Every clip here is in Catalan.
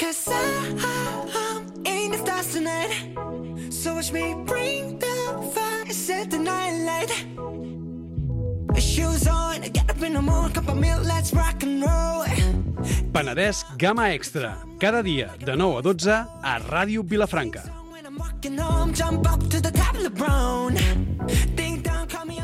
Cause I'm in the stars tonight. So watch me bring the fire, set the night light. Shoes on, get up in the morning, cup of milk, let's rock and roll. Penedès Gama Extra. Cada dia, de 9 a 12, a Ràdio Vilafranca.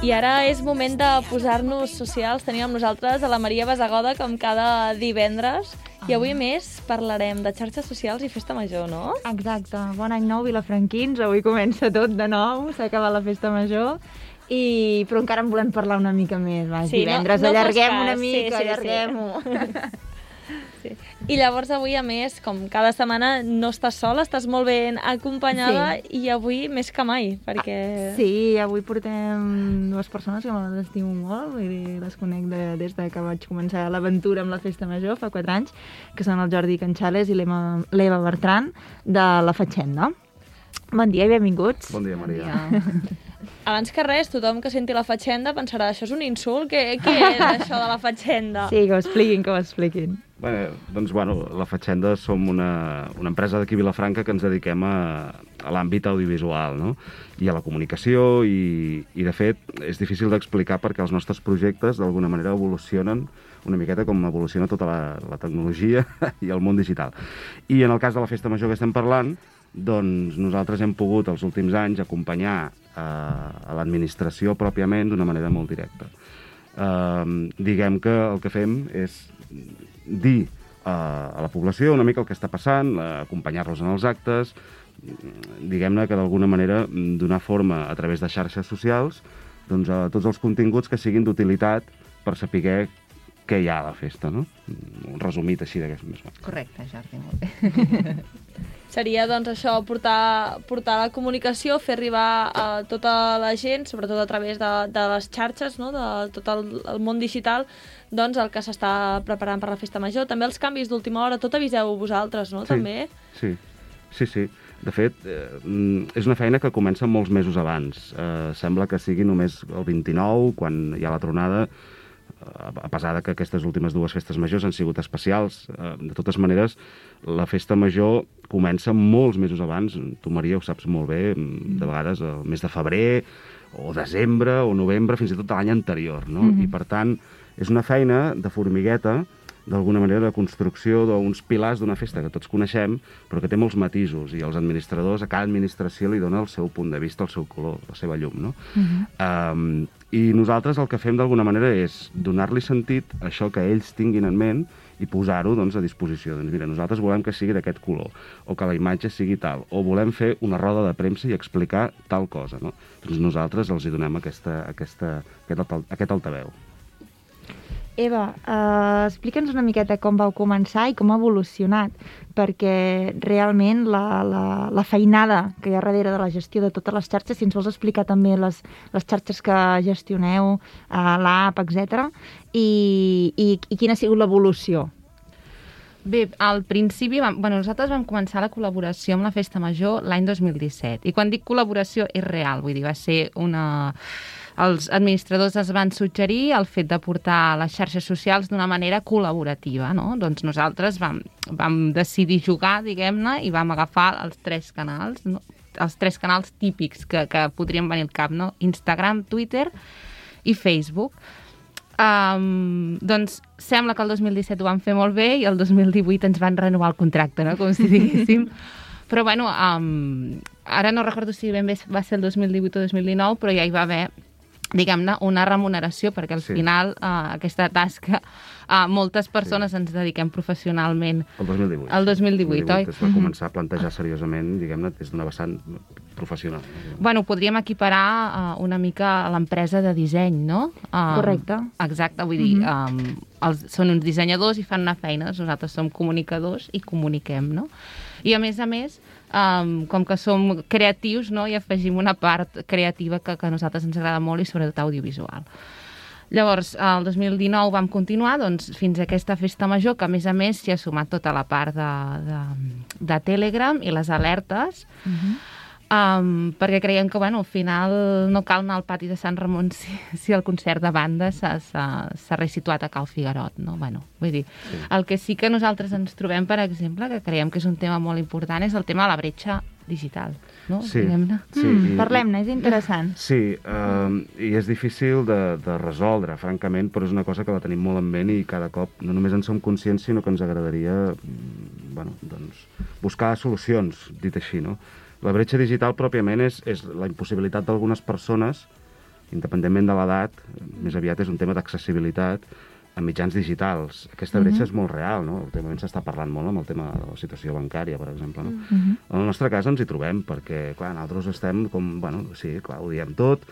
I ara és moment de posar-nos socials. Tenim amb nosaltres a la Maria Basagoda, com cada divendres. I avui, més, parlarem de xarxes socials i festa major, no? Exacte. Bon any nou, vilafranquins. Avui comença tot de nou, s'ha acabat la festa major. I... Però encara en volem parlar una mica més. Va, Sí, no- divendres no fos allarguem cas. una mica, sí, sí. allarguem-ho. Sí. I llavors avui, a més, com cada setmana no estàs sola, estàs molt ben acompanyada sí. i avui més que mai, perquè... Sí, avui portem dues persones que me les estimo molt, vull dir, les conec de, des de que vaig començar l'aventura amb la Festa Major, fa 4 anys, que són el Jordi Canxales i l'Eva Bertran, de la Fatxenda. Bon dia i benvinguts. Bon dia, Maria. Abans que res, tothom que senti la fatxenda pensarà això és un insult? Què, què és això de la fatxenda? Sí, que ho expliquin, que ho expliquin. Bé, doncs, bueno, la Fatxenda som una, una empresa d'aquí Vilafranca que ens dediquem a, a l'àmbit audiovisual, no? I a la comunicació, i, i de fet és difícil d'explicar perquè els nostres projectes d'alguna manera evolucionen una miqueta com evoluciona tota la, la tecnologia i el món digital. I en el cas de la Festa Major que estem parlant, doncs nosaltres hem pogut els últims anys acompanyar eh, a l'administració pròpiament d'una manera molt directa. Eh, diguem que el que fem és dir eh, a la població una mica el que està passant, eh, acompanyar-los en els actes, mm, diguem-ne que d'alguna manera mm, donar forma a través de xarxes socials doncs, a tots els continguts que siguin d'utilitat per saber què hi ha a la festa, no? Un resumit així d'aquest més menys. Correcte, Jordi, molt bé. Seria, doncs, això, portar, portar la comunicació, fer arribar a tota la gent, sobretot a través de, de les xarxes, no?, de tot el, el món digital, doncs el que s'està preparant per la festa major. També els canvis d'última hora, tot aviseu vosaltres, no?, Sí. també. Sí, sí, sí. De fet, eh, mm, és una feina que comença molts mesos abans. Eh, sembla que sigui només el 29, quan hi ha la tronada, eh, a pesar de que aquestes últimes dues festes majors han sigut especials. Eh, de totes maneres, la festa major comença molts mesos abans. Tu, Maria, ho saps molt bé, mm, de vegades el mes de febrer, o desembre, o novembre, fins i tot l'any anterior, no? I, per tant, és una feina de formigueta, d'alguna manera de construcció d'uns pilars d'una festa que tots coneixem, però que té molts matisos, i els administradors, a cada administració li dona el seu punt de vista, el seu color, la seva llum, no? um, I nosaltres el que fem d'alguna manera és donar-li sentit a això que ells tinguin en ment i posar-ho doncs, a disposició. Doncs mira, nosaltres volem que sigui d'aquest color, o que la imatge sigui tal, o volem fer una roda de premsa i explicar tal cosa, no? Doncs nosaltres els hi donem aquesta, aquesta, aquest, aquest altaveu. Eva, uh, explica'ns una miqueta com vau començar i com ha evolucionat, perquè realment la, la, la feinada que hi ha darrere de la gestió de totes les xarxes, si ens vols explicar també les, les xarxes que gestioneu, uh, l'app, etc. I, i, i quina ha sigut l'evolució? Bé, al principi, vam, bueno, nosaltres vam començar la col·laboració amb la Festa Major l'any 2017. I quan dic col·laboració és real, vull dir, va ser una... Els administradors es van suggerir el fet de portar les xarxes socials d'una manera col·laborativa, no? Doncs nosaltres vam, vam decidir jugar, diguem-ne, i vam agafar els tres canals, no? els tres canals típics que, que podrien venir al cap, no? Instagram, Twitter i Facebook. Um, doncs sembla que el 2017 ho van fer molt bé i el 2018 ens van renovar el contracte, no? com si diguéssim. Però bueno, um, ara no recordo si ben bé va ser el 2018 o 2019, però ja hi va haver diguem-ne, una remuneració, perquè al Sí. final uh, aquesta tasca uh, moltes persones sí. ens dediquem professionalment. El 2018. El 2018, oi? Es va començar a plantejar seriosament, diguem-ne, des d'una vessant professional. Bueno, podríem equiparar uh, una mica a l'empresa de disseny, no? Um, Correcte. Exacte, vull dir, um, els, són uns dissenyadors i fan una feina, nosaltres som comunicadors i comuniquem, no? I a més a més, um, com que som creatius, no? hi afegim una part creativa que, que a nosaltres ens agrada molt i sobretot audiovisual. Llavors, el 2019 vam continuar doncs, fins a aquesta festa major, que a més a més s'hi ha sumat tota la part de, de, de Telegram i les alertes. Uh -huh. Um, perquè creiem que, bueno, al final no cal anar al pati de Sant Ramon si, si el concert de banda s'ha resituat a Cal Figuerot, no? Bueno, vull dir, sí. el que sí que nosaltres ens trobem, per exemple, que creiem que és un tema molt important, és el tema de la bretxa digital, no? Sí, Diguem-ne. sí, Mm, i- Parlem-ne, és interessant. Sí, eh, i és difícil de, de resoldre, francament, però és una cosa que la tenim molt en ment i cada cop no només en som conscients, sinó que ens agradaria mm, bueno, doncs, buscar solucions, dit així, no? La bretxa digital, pròpiament, és, és la impossibilitat d'algunes persones, independentment de l'edat, més aviat és un tema d'accessibilitat, a mitjans digitals. Aquesta bretxa és molt real, no? Últimament s'està parlant molt amb el tema de la situació bancària, per exemple, no? En el nostre cas ens hi trobem, perquè, clar, nosaltres estem com, bueno, sí, clar, ho diem tot,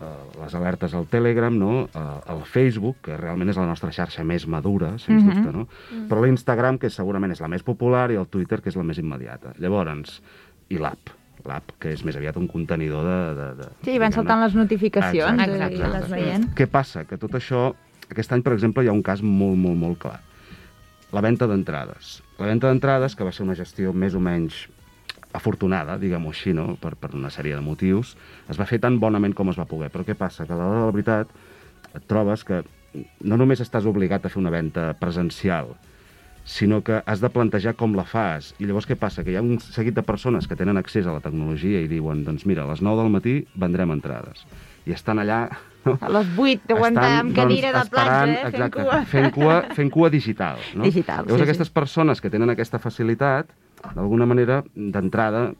eh, les alertes al Telegram, no? Eh, el Facebook, que realment és la nostra xarxa més madura, sens Mhm. dubte, no? Però l'Instagram, que segurament és la més popular, i el Twitter, que és la més immediata. Llavors, i l'app, l'app, que és més aviat un contenidor de... de, de Sí, van saltant les notificacions Exacte, i exacte. les veient. què passa? Que tot això, aquest any, per exemple, hi ha un cas molt, molt, molt clar. La venda d'entrades. La venda d'entrades, que va ser una gestió més o menys afortunada, diguem-ho així, no? per, per una sèrie de motius, es va fer tan bonament com es va poder. Però què passa? Que a l'hora de la veritat et trobes que no només estàs obligat a fer una venda presencial, sinó que has de plantejar com la fas. I llavors què passa? Que hi ha un seguit de persones que tenen accés a la tecnologia i diuen, doncs mira, a les 9 del matí vendrem entrades. I estan allà... A les 8 aguantar Estan, amb cadira doncs, de platja, eh? Fent exacte, cua. Fent cua, fent cua digital. No? Digital, Llavors sí, aquestes persones que tenen aquesta facilitat, d'alguna manera, d'entrada,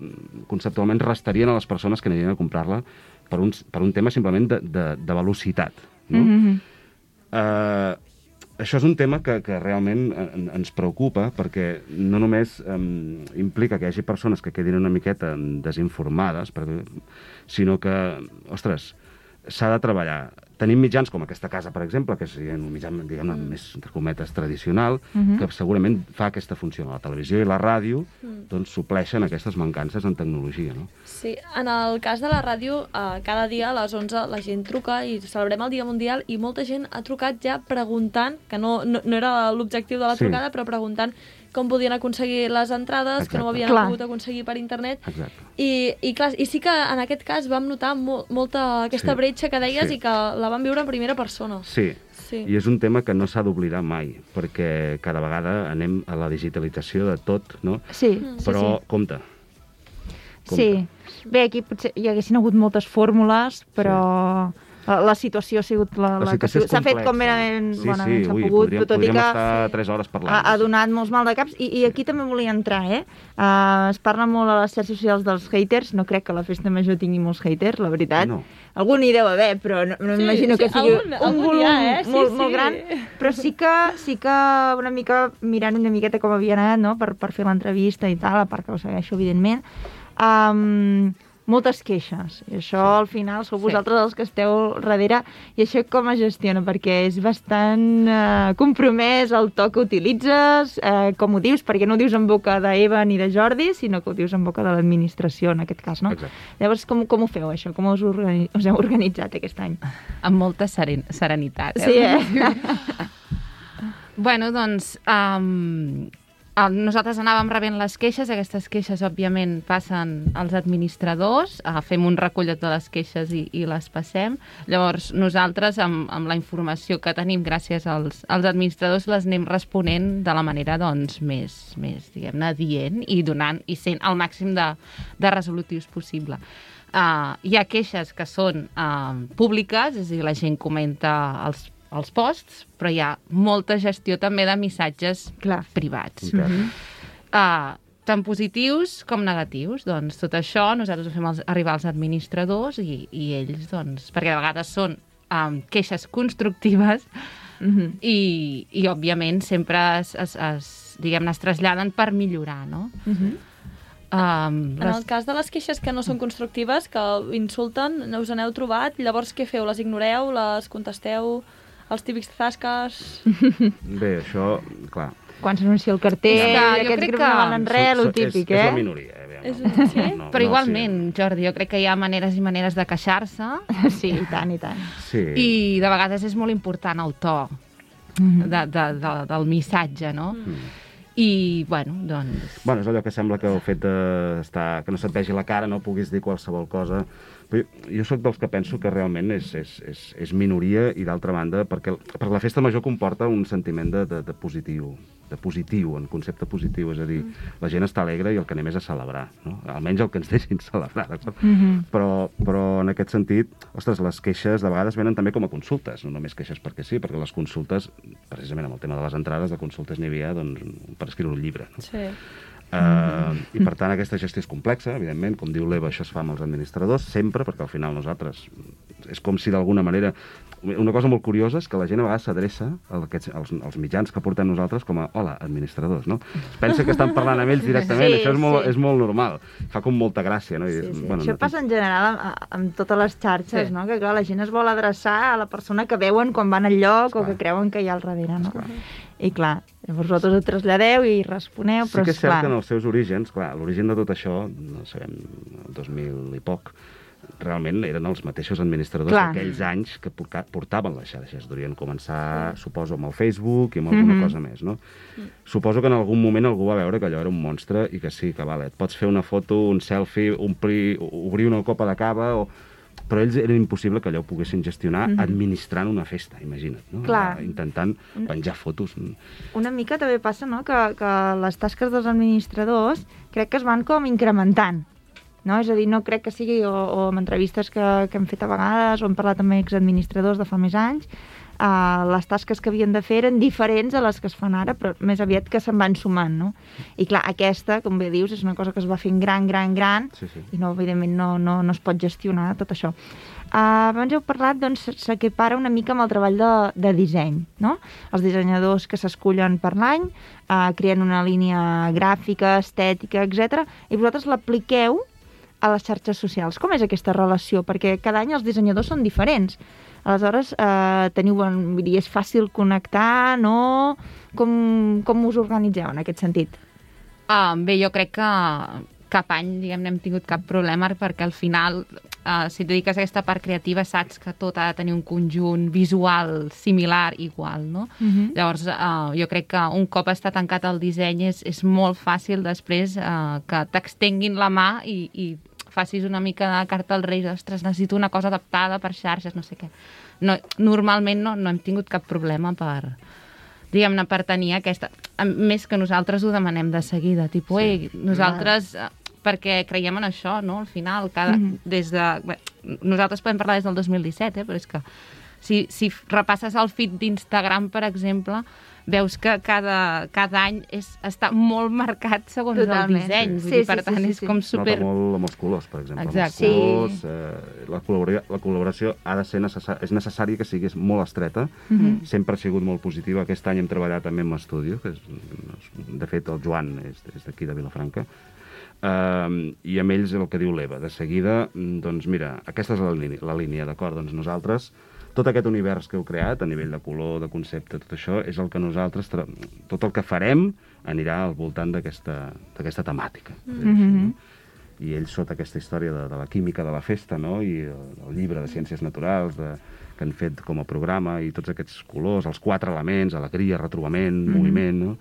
conceptualment restarien a les persones que anirien a comprar-la per, un, per un tema simplement de, de, de velocitat. No? Mm -hmm. Eh, això és un tema que, que realment en, ens preocupa perquè no només um, implica que hi hagi persones que quedin una miqueta desinformades, perquè, sinó que, ostres, s'ha de treballar. Tenim mitjans com aquesta casa, per exemple, que és diguem, un mitjà, diguem Mm. més, entre cometes, tradicional, Mhm. que segurament fa aquesta funció. La televisió i la ràdio doncs, supleixen aquestes mancances en tecnologia. No? Sí, en el cas de la ràdio, eh, cada dia a les 11 la gent truca i celebrem el Dia Mundial i molta gent ha trucat ja preguntant, que no, no, no era l'objectiu de la Sí. trucada, però preguntant com podien aconseguir les entrades, que no ho Exacte. havien Clar. pogut aconseguir per internet. Exacte. I, i, clar, I sí que en aquest cas vam notar mo molta aquesta Sí. bretxa que deies Sí. i que la vam viure en primera persona. Sí, Sí. I és un tema que no s'ha d'oblidar mai, perquè cada vegada anem a la digitalització de tot, no? Sí, Mm. sí, Però, sí. compte. Sí. Bé, aquí potser hi haguessin hagut moltes fórmules, però la, la situació ha sigut la, La la, que s'ha fet com merament Sí, bonament sí, s'ha ui, pogut, podríem, tot i que estar 3 hores parlant. ha, ha donat molts mal de caps. I, I aquí també volia entrar, eh? Uh, es parla molt a les xarxes socials dels haters. No crec que la festa major tingui molts haters, la veritat. No. Algun hi deu haver, però no, no Sí, m'imagino sí, que sigui algun- un algun volum ha, eh? Sí, molt, sí. molt gran. Però sí que, sí que una mica mirant una miqueta com havia anat, no?, per, per fer l'entrevista i tal, a part que ho segueixo, evidentment, um, moltes queixes. I això, al final, sou Sí. vosaltres els que esteu darrere. I això com es gestiona? Perquè és bastant eh, compromès el to que utilitzes, eh, com ho dius, perquè no ho dius en boca d'Eva ni de Jordi, sinó que ho dius en boca de l'administració, en aquest cas, no? Exacte. Llavors, com, com ho feu, això? Com us, organi us heu organitzat aquest any? Amb molta seren serenitat. Sí, eh? Bueno, doncs, um, nosaltres anàvem rebent les queixes, aquestes queixes, òbviament, passen als administradors, uh, fem un recull de totes les queixes i, i les passem. Llavors, nosaltres, amb, amb la informació que tenim gràcies als, als administradors, les anem responent de la manera, doncs, més, més diguem-ne, dient i donant, i sent el màxim de, de resolutius possible. Uh, hi ha queixes que són uh, públiques, és a dir, la gent comenta els els posts, però hi ha molta gestió també de missatges Clar. privats. Intern. Uh, tant positius com negatius. Doncs tot això nosaltres ho fem als, arribar als administradors i, i ells, doncs, perquè de vegades són um, queixes constructives Mhm. i, i òbviament, sempre es, es, es, diguem-ne, es traslladen per millorar, no? Mhm. Um, En el cas de les queixes que no són constructives, que insulten, us n'heu trobat, llavors què feu? Les ignoreu? Les contesteu? Els típics zasques? Bé, això, clar... Quan s'anuncia el cartell, És jo aquests crec grups que- no Són- lo són- típic, és, És eh? la minoria, eh? aviam, És- no, sí? no, Però no, igualment, Jordi, jo crec que hi ha maneres i maneres de queixar-se Sí, i tant, i tant. Sí, sí. i de vegades és molt important el to Mhm. de, de, de, del missatge, no? Mm. I, bueno, doncs... Bueno, és allò que sembla que el fet de estar, que no se't vegi la cara, no puguis dir qualsevol cosa... Però jo, jo sóc dels que penso que realment és, és, és, és minoria i d'altra banda, perquè, perquè la festa major comporta un sentiment de, de, de positiu, de positiu, en concepte positiu, és a dir, la gent està alegre i el que anem és a celebrar, no? almenys el que ens deixin celebrar, d'acord? Mm -hmm. però, però en aquest sentit, ostres, les queixes de vegades venen també com a consultes, no només queixes perquè sí, perquè les consultes, precisament amb el tema de les entrades, de consultes n'hi havia doncs, per escriure un llibre. No? Sí. Uh, I per tant aquesta gestió és complexa, evidentment, com diu l'Eva, això es fa amb els administradors, sempre, perquè al final nosaltres és com si d'alguna manera... Una cosa molt curiosa és que la gent a vegades s'adreça als, als mitjans que portem nosaltres com a hola, administradors, no? Es pensa que estan parlant amb ells directament, Sí, això és molt, sí. és molt normal. Fa com molta gràcia, no? I, Sí, sí. Bueno, Això no- passa en general amb, amb totes les xarxes, Sí. no? Que clar, la gent es vol adreçar a la persona que veuen quan van al lloc o Esclar. que creuen que hi ha al darrere, no? Esclar. I clar, vosaltres ho traslladeu i responeu, Sí però que és cert esclar, que en els seus orígens, clar, l'origen de tot això, no sabem, el 2000 i poc, realment eren els mateixos administradors Clar. d'aquells anys que portaven les xarxes. Durien començar, suposo, amb el Facebook i amb alguna Mhm. cosa més, no? Suposo que en algun moment algú va veure que allò era un monstre i que sí, que vale, et pots fer una foto, un selfie, omplir, obrir una copa de cava o però ells era impossible que allò ho poguessin gestionar administrant una festa, imagina't, no? Clar. Intentant penjar fotos. una mica també passa no? que, que les tasques dels administradors crec que es van com incrementant. No? És a dir, no crec que sigui, o, o amb entrevistes que, que hem fet a vegades, o hem parlat amb exadministradors de fa més anys, uh, les tasques que havien de fer eren diferents a les que es fan ara, però més aviat que se'n van sumant, no? I clar, aquesta, com bé dius, és una cosa que es va fent gran, gran, gran, Sí, sí. i no, evidentment no, no, no es pot gestionar tot això. Uh, abans heu parlat, doncs, s'equipara una mica amb el treball de, de disseny, no? Els dissenyadors que s'escullen per l'any uh, creen una línia gràfica, estètica, etc. i vosaltres l'apliqueu a les xarxes socials. Com és aquesta relació? Perquè cada any els dissenyadors són diferents. Aleshores, eh, teniu, bon, vull dir, és fàcil connectar, no? Com, com us organitzeu en aquest sentit? Uh, bé, jo crec que cap any, diguem, hem tingut cap problema perquè al final, uh, si et dediques a aquesta part creativa, saps que tot ha de tenir un conjunt visual similar, igual, no? Mhm. Llavors, uh, jo crec que un cop està tancat el disseny és, és molt fàcil després uh, que t'extenguin la mà i, i facis una mica de carta als Reis, ostres, necessito una cosa adaptada per xarxes, no sé què. No, normalment no, no hem tingut cap problema per, diguem-ne, per tenir aquesta... Més que nosaltres ho demanem de seguida, tipus, Sí. ei, nosaltres... eh, perquè creiem en això, no? Al final, cada, Mhm. des de... Bé, nosaltres podem parlar des del 2017, eh? però és que si, si repasses el feed d'Instagram, per exemple, veus que cada, cada any és, està molt marcat segons Totalment. el disseny. Sí, dir, sí, per sí, tant, sí, és sí. com super... Nota molt amb els colors, per exemple. Exacte. Amb els colors, eh, la, col·labora la col·laboració ha de ser necessari, és necessari que sigués molt estreta, Mhm. sempre ha sigut molt positiva. Aquest any hem treballat també amb l'estudi, que és, de fet el Joan és, és d'aquí de Vilafranca, Uh, I amb ells el que diu l'Eva, de seguida, mm, doncs mira, aquesta és la línia, la línia d'acord? Doncs nosaltres, tot aquest univers que heu creat, a nivell de color, de concepte, tot això, és el que nosaltres, tot el que farem anirà al voltant d'aquesta temàtica. Mhm. I ells, sota aquesta història de, de la química de la festa, no?, i el, el llibre de ciències naturals, de, que han fet com a programa, i tots aquests colors, els quatre elements, alegria, retrobament, moviment, no?,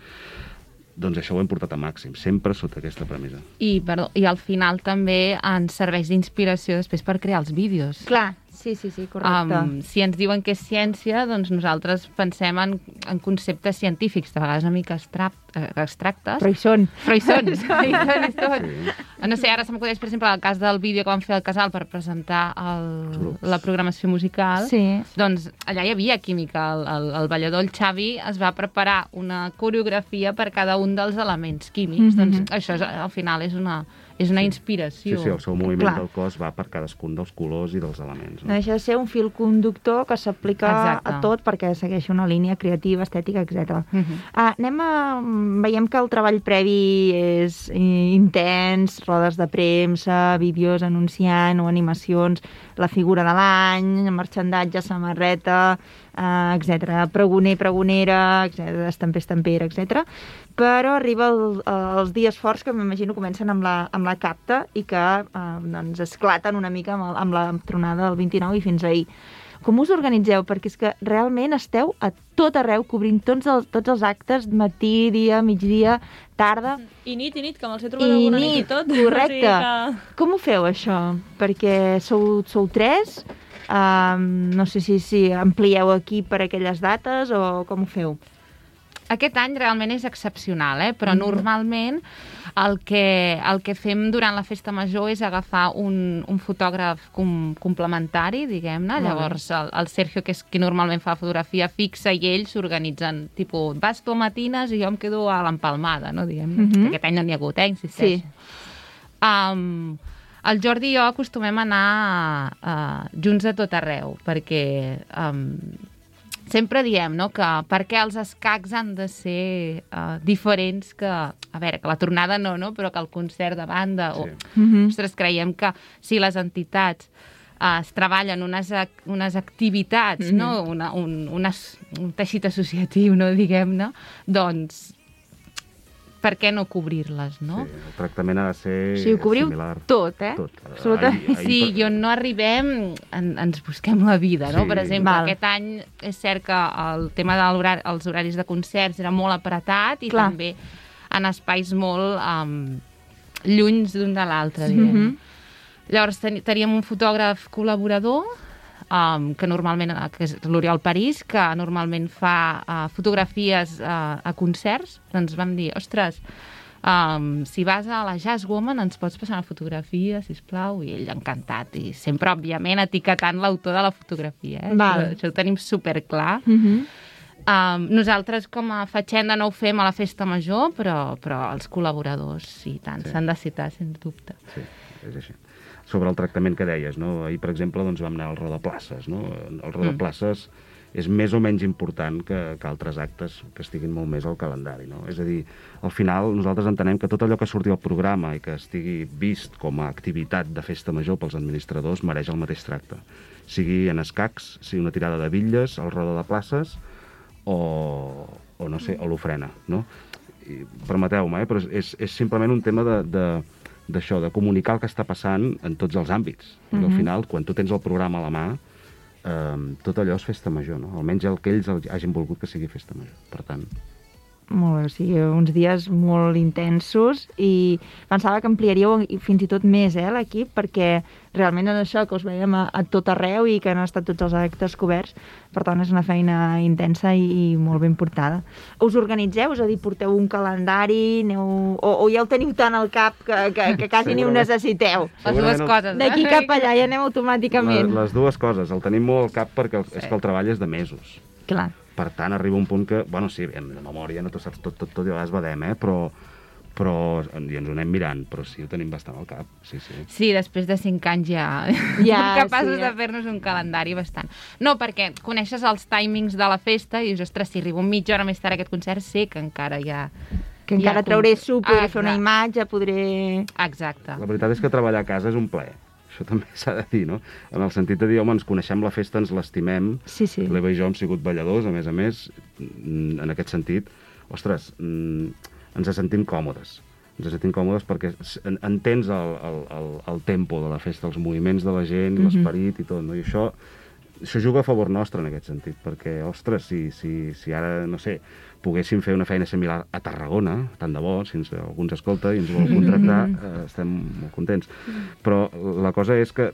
doncs això ho hem portat a màxim, sempre sota aquesta premissa. I, perdó, I al final també ens serveix d'inspiració després per crear els vídeos. Clar, sí, sí, sí, correcte. Um, si ens diuen que és ciència, doncs nosaltres pensem en, en conceptes científics, de vegades una mica eh, abstractes, Però hi són. però hi són. hi són, hi són. Sí. No sé, ara se m'acudeix, per exemple, el cas del vídeo que vam fer al Casal per presentar el, la programació musical. Sí. Doncs allà hi havia química. El, el, el ballador, el Xavi, es va preparar una coreografia per cada un dels elements químics. Mhm. Doncs això és, al final és una, és una Sí, inspiració. sí, el seu moviment Clar. del cos va per cadascun dels colors i dels elements. No deixa de ser un fil conductor que s'aplica a tot perquè segueix una línia creativa, estètica, etc. Mhm. Ah, anem a... Veiem que el treball previ és intens, rodes de premsa, vídeos anunciant o animacions, la figura de l'any, marxandatge, samarreta, eh, etc. Pregoner, pregonera, etc. estamper, estampera, etc. Però arriba el, els dies forts que m'imagino comencen amb la, amb la capta i que eh, doncs esclaten una mica amb, el, amb la tronada del 29 i fins ahir. Com us organitzeu? Perquè és que realment esteu a tot arreu, cobrint tots els, tots els actes, matí, dia, migdia, tarda... I nit, i nit, que me'ls he trobat I alguna nit i nit, tot. correcte. O sigui que... Com ho feu, això? Perquè sou, sou tres, um, no sé si, si amplieu aquí per aquelles dates o com ho feu? Aquest any realment és excepcional, eh? Mm. però normalment el que, el que fem durant la festa major és agafar un, un fotògraf com, complementari, diguem-ne. Llavors el, el Sergio, que és qui normalment fa fotografia fixa, i ell s'organitzen, tipus, vas tu a matines i jo em quedo a l'empalmada, no? Diguem-ne. Mhm. que Aquest any no n'hi ha hagut, eh? Insisteixo. Sí. Um, el Jordi i jo acostumem a anar uh, junts a tot arreu, perquè um, sempre diem no, que per què els escacs han de ser uh, diferents que, a veure, que la tornada no, no però que el concert de banda, o, Sí. Mm ostres, creiem que si les entitats eh, es treballen unes, ac unes activitats, Mhm. no? Una, un, unes, un teixit associatiu, no? diguem-ne, doncs per què no cobrir-les, no? Sí, el tractament ha de ser Sí, ho cobriu similar. tot, eh? Tot. Absolutament. Ahir- ahir Sí, per- i on no arribem en, ens busquem la vida, no? Sí. Per exemple, Val. aquest any és cert que el tema dels horari, els horaris de concerts era molt apretat i Clar. també en espais molt um, llunys d'un de l'altre, diguem. Mhm. Llavors ten teníem un fotògraf col·laborador um, que normalment, eh, que és l'Oriol París, que normalment fa uh, fotografies uh, a concerts. Doncs vam dir, ostres, um, si vas a la Jazz Woman ens pots passar una fotografia, si plau i ell encantat. I sempre, òbviament, etiquetant l'autor de la fotografia. Eh? Val. Això, això ho tenim superclar. Mhm. Um, nosaltres com a fatxenda no ho fem a la festa major, però, però els col·laboradors, sí, tant, Sí. s'han de citar, sens dubte. Sí, és així. Sobre el tractament que deies, no? ahir, per exemple, doncs, vam anar al rodaplaces. No? El rodaplaces mm. és més o menys important que, que altres actes que estiguin molt més al calendari. No? És a dir, al final nosaltres entenem que tot allò que surti al programa i que estigui vist com a activitat de festa major pels administradors mereix el mateix tracte. Sigui en escacs, sigui una tirada de bitlles, el roda de places o, o no sé, o l'ofrena, no? Permeteu-me, eh, però és, és simplement un tema de, de, d'això, de comunicar el que està passant en tots els àmbits. Perquè al Mhm. final, quan tu tens el programa a la mà, eh, tot allò és festa major, no? Almenys el que ells hagin volgut que sigui festa major. Per tant, Molt bé, o sigui, uns dies molt intensos i pensava que ampliaríeu fins i tot més eh, l'equip perquè realment és això que us veiem a, a tot arreu i que han estat tots els actes coberts per tant és una feina intensa i, i molt ben portada. Us organitzeu? És a dir, porteu un calendari aneu... o, o ja ho teniu tant al cap que, que, que quasi ni ho necessiteu? Les dues coses. D'aquí eh? cap allà ja anem automàticament. la, les dues coses, el tenim molt al cap perquè el, és que el treball és de mesos. Clar. Per tant, arriba un punt que, bueno, sí, en de memòria no t'ho saps tot, tot, tot, i a vegades badem, eh? però, però i ens ho anem mirant, però sí, ho tenim bastant al cap, sí, sí. Sí, després de cinc anys ja, Ja, som capaços sí, de eh? fer-nos un calendari bastant. No, perquè coneixes els timings de la festa i dius, ostres, si arribo mitja hora més tard a aquest concert, sé que encara hi ha... Que encara com- trauré suc, podré fer una imatge, podré... Exacte. La veritat és que treballar a casa és un plaer. Això també s'ha de dir, no? En el sentit de dir, home, ens coneixem la festa, ens l'estimem. Sí, sí. L'Eva i jo hem sigut balladors, a més a més, mm, en aquest sentit. Ostres, mm, ens sentim còmodes. Ens sentim còmodes perquè entens el, el, el, el tempo de la festa, els moviments de la gent, Mhm. l'esperit i tot, no? I això, això juga a favor nostre en aquest sentit, perquè, ostres, si, si, si ara, no sé, poguéssim fer una feina similar a Tarragona, tant de bo, si ens, algú ens escolta i ens vol contractar, eh, estem molt contents. Però la cosa és que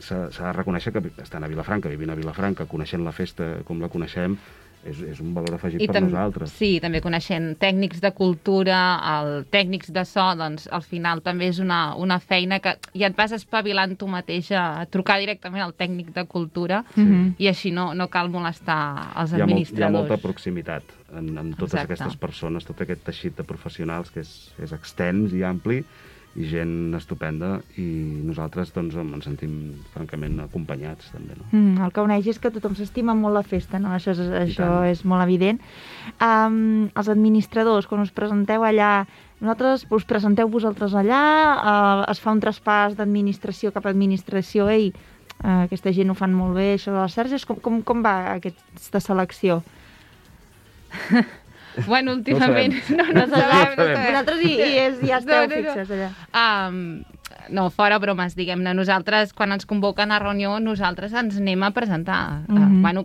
s'ha s'ha de reconèixer que estan a Vilafranca, vivint a Vilafranca, coneixent la festa com la coneixem, és, és un valor afegit per tam- nosaltres. Sí, també coneixent tècnics de cultura, el tècnics de so, doncs al final també és una, una feina que ja et vas espavilant tu mateix a trucar directament al tècnic de cultura Mhm. i així no, no cal molestar els Hi ha, molt, hi ha administradors. molta proximitat en, amb totes Exacte. aquestes persones, tot aquest teixit de professionals que és, és extens i ampli i gent estupenda i nosaltres doncs ens sentim francament acompanyats també, no? Mm, el que uneix és que tothom s'estima molt la festa, no? Això, és, això és molt evident. Um, els administradors, quan us presenteu allà, nosaltres us presenteu vosaltres allà, uh, es fa un traspàs d'administració cap a administració, ei, uh, aquesta gent ho fan molt bé, això de les xarxes, com, com, com va aquesta selecció? Bueno, últimament... No No, no, No sabem, no sabem. sabem. Vosaltres hi, hi, és, ja esteu No, no, no. fixes allà. Um, no, fora bromes, diguem-ne. Nosaltres, quan ens convoquen a reunió, nosaltres ens anem a presentar. Mm. -hmm. uh, bueno,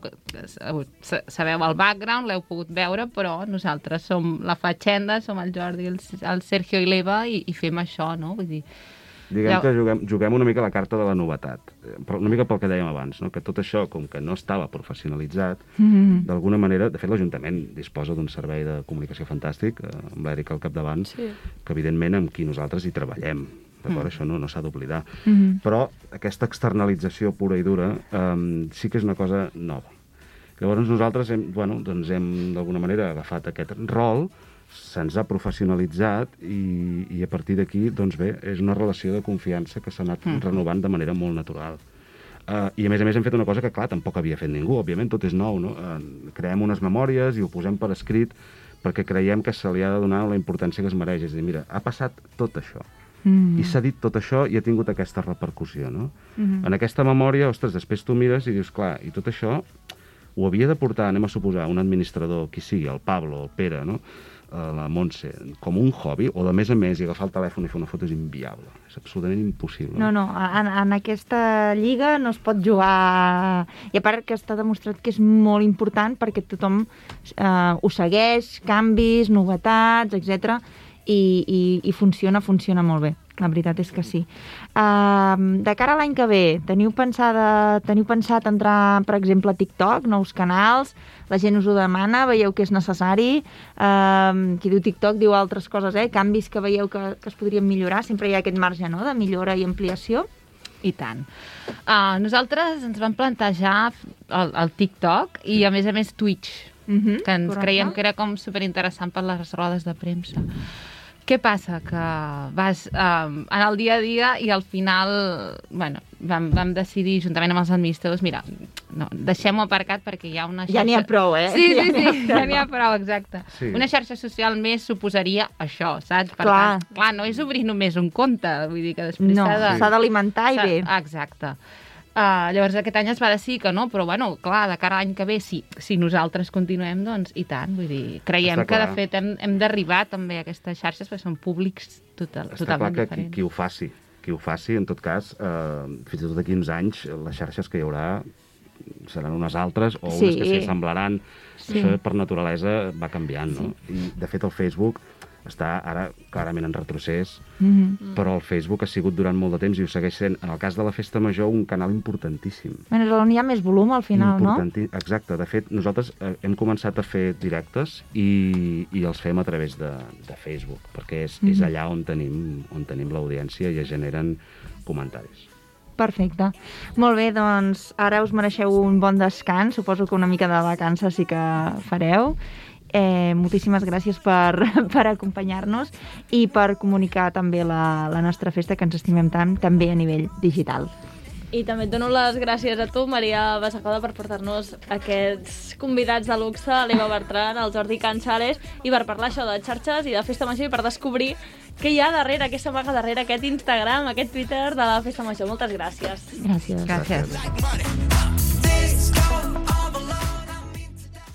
sabeu el background, l'heu pogut veure, però nosaltres som la Fatxenda, som el Jordi, el, el Sergio i l'Eva i, i fem això, no? Vull dir, Diguem Ja- que juguem, juguem una mica la carta de la novetat, eh, però una mica pel que dèiem abans, no? que tot això, com que no estava professionalitzat, Mm. d'alguna manera, de fet l'Ajuntament disposa d'un servei de comunicació fantàstic, eh, amb l'Èric al capdavant, Sí. que evidentment amb qui nosaltres hi treballem, d'acord? Mm. Això no, no s'ha d'oblidar. Mhm. Però aquesta externalització pura i dura eh, sí que és una cosa nova. Llavors nosaltres hem, bueno, doncs hem d'alguna manera agafat aquest rol, se'ns ha professionalitzat i, i a partir d'aquí, doncs bé, és una relació de confiança que s'ha anat Mm. renovant de manera molt natural. Uh, I a més a més hem fet una cosa que, clar, tampoc havia fet ningú, òbviament tot és nou, no? Uh, creem unes memòries i ho posem per escrit perquè creiem que se li ha de donar la importància que es mereix. És a dir, mira, ha passat tot això. Mm. I s'ha dit tot això i ha tingut aquesta repercussió, no? Mhm. En aquesta memòria, ostres, després tu mires i dius, clar, i tot això ho havia de portar, anem a suposar, un administrador, qui sigui, el Pablo, el Pere, no? Eh, la Montse, com un hobby, o de més a més i agafar el telèfon i fer una foto és inviable. És absolutament impossible. No, no, en, en aquesta lliga no es pot jugar... I a part que està demostrat que és molt important perquè tothom eh, ho segueix, canvis, novetats, etc. I, i, i funciona, funciona molt bé. La veritat és que sí. Uh, de cara a l'any que ve, teniu, pensada, teniu pensat entrar, per exemple, a TikTok, nous canals? La gent us ho demana, veieu que és necessari? Uh, qui diu TikTok diu altres coses, eh? Canvis que veieu que, que es podrien millorar? Sempre hi ha aquest marge no? de millora i ampliació? I tant. Uh, nosaltres ens vam plantejar el, el TikTok i, a més a més, Twitch, Mm -hmm, que ens creiem que era com superinteressant per les rodes de premsa. Què passa? Que vas um, en el dia a dia i al final bueno, vam, vam decidir, juntament amb els administradors, mira, no, deixem-ho aparcat perquè hi ha una xarxa... Ja n'hi ha prou, eh? Sí, Ja sí, n'hi ha sí, prou. ja n'hi ha prou, exacte. Sí. Una xarxa social més suposaria això, saps? Per Clar. tant, clar, no és obrir només un compte, vull dir que després No, s'ha de... s'ha d'alimentar i bé. Exacte. Uh, llavors aquest any es va decidir que no, però bueno, clar, de cara a l'any que ve, si, si nosaltres continuem, doncs i tant, vull dir, creiem Està que de clar. fet hem, hem d'arribar també a aquestes xarxes perquè són públics total, Està clar totalment que qui, diferents. qui ho faci, qui ho faci, en tot cas, eh, fins i tot d'aquí uns anys, les xarxes que hi haurà seran unes altres o Sí. unes que s'hi assemblaran. Sí. Això per naturalesa va canviant, no? I, de fet, el Facebook està ara clarament en retrocés, Mm -hmm. però el Facebook ha sigut durant molt de temps i ho segueix sent, en el cas de la Festa Major, un canal importantíssim. Bueno, és on hi ha més volum al final, no? Exacte. De fet, nosaltres eh, hem començat a fer directes i, i els fem a través de, de Facebook, perquè és, és Mhm. allà on tenim, on tenim l'audiència i es generen comentaris. Perfecte. Molt bé, doncs ara us mereixeu un bon descans. Suposo que una mica de vacances sí que fareu. Eh, moltíssimes gràcies per, per acompanyar-nos i per comunicar també la, la nostra festa que ens estimem tant, també a nivell digital. I també et dono les gràcies a tu, Maria Basacoda, per portar-nos aquests convidats de luxe, l'Eva Bertran, el Jordi Canxales, i per parlar això de xarxes i de Festa Major i per descobrir què hi ha darrere, què s'amaga darrere aquest Instagram, aquest Twitter de la Festa Major. Moltes gràcies. Gràcies. Gràcies. This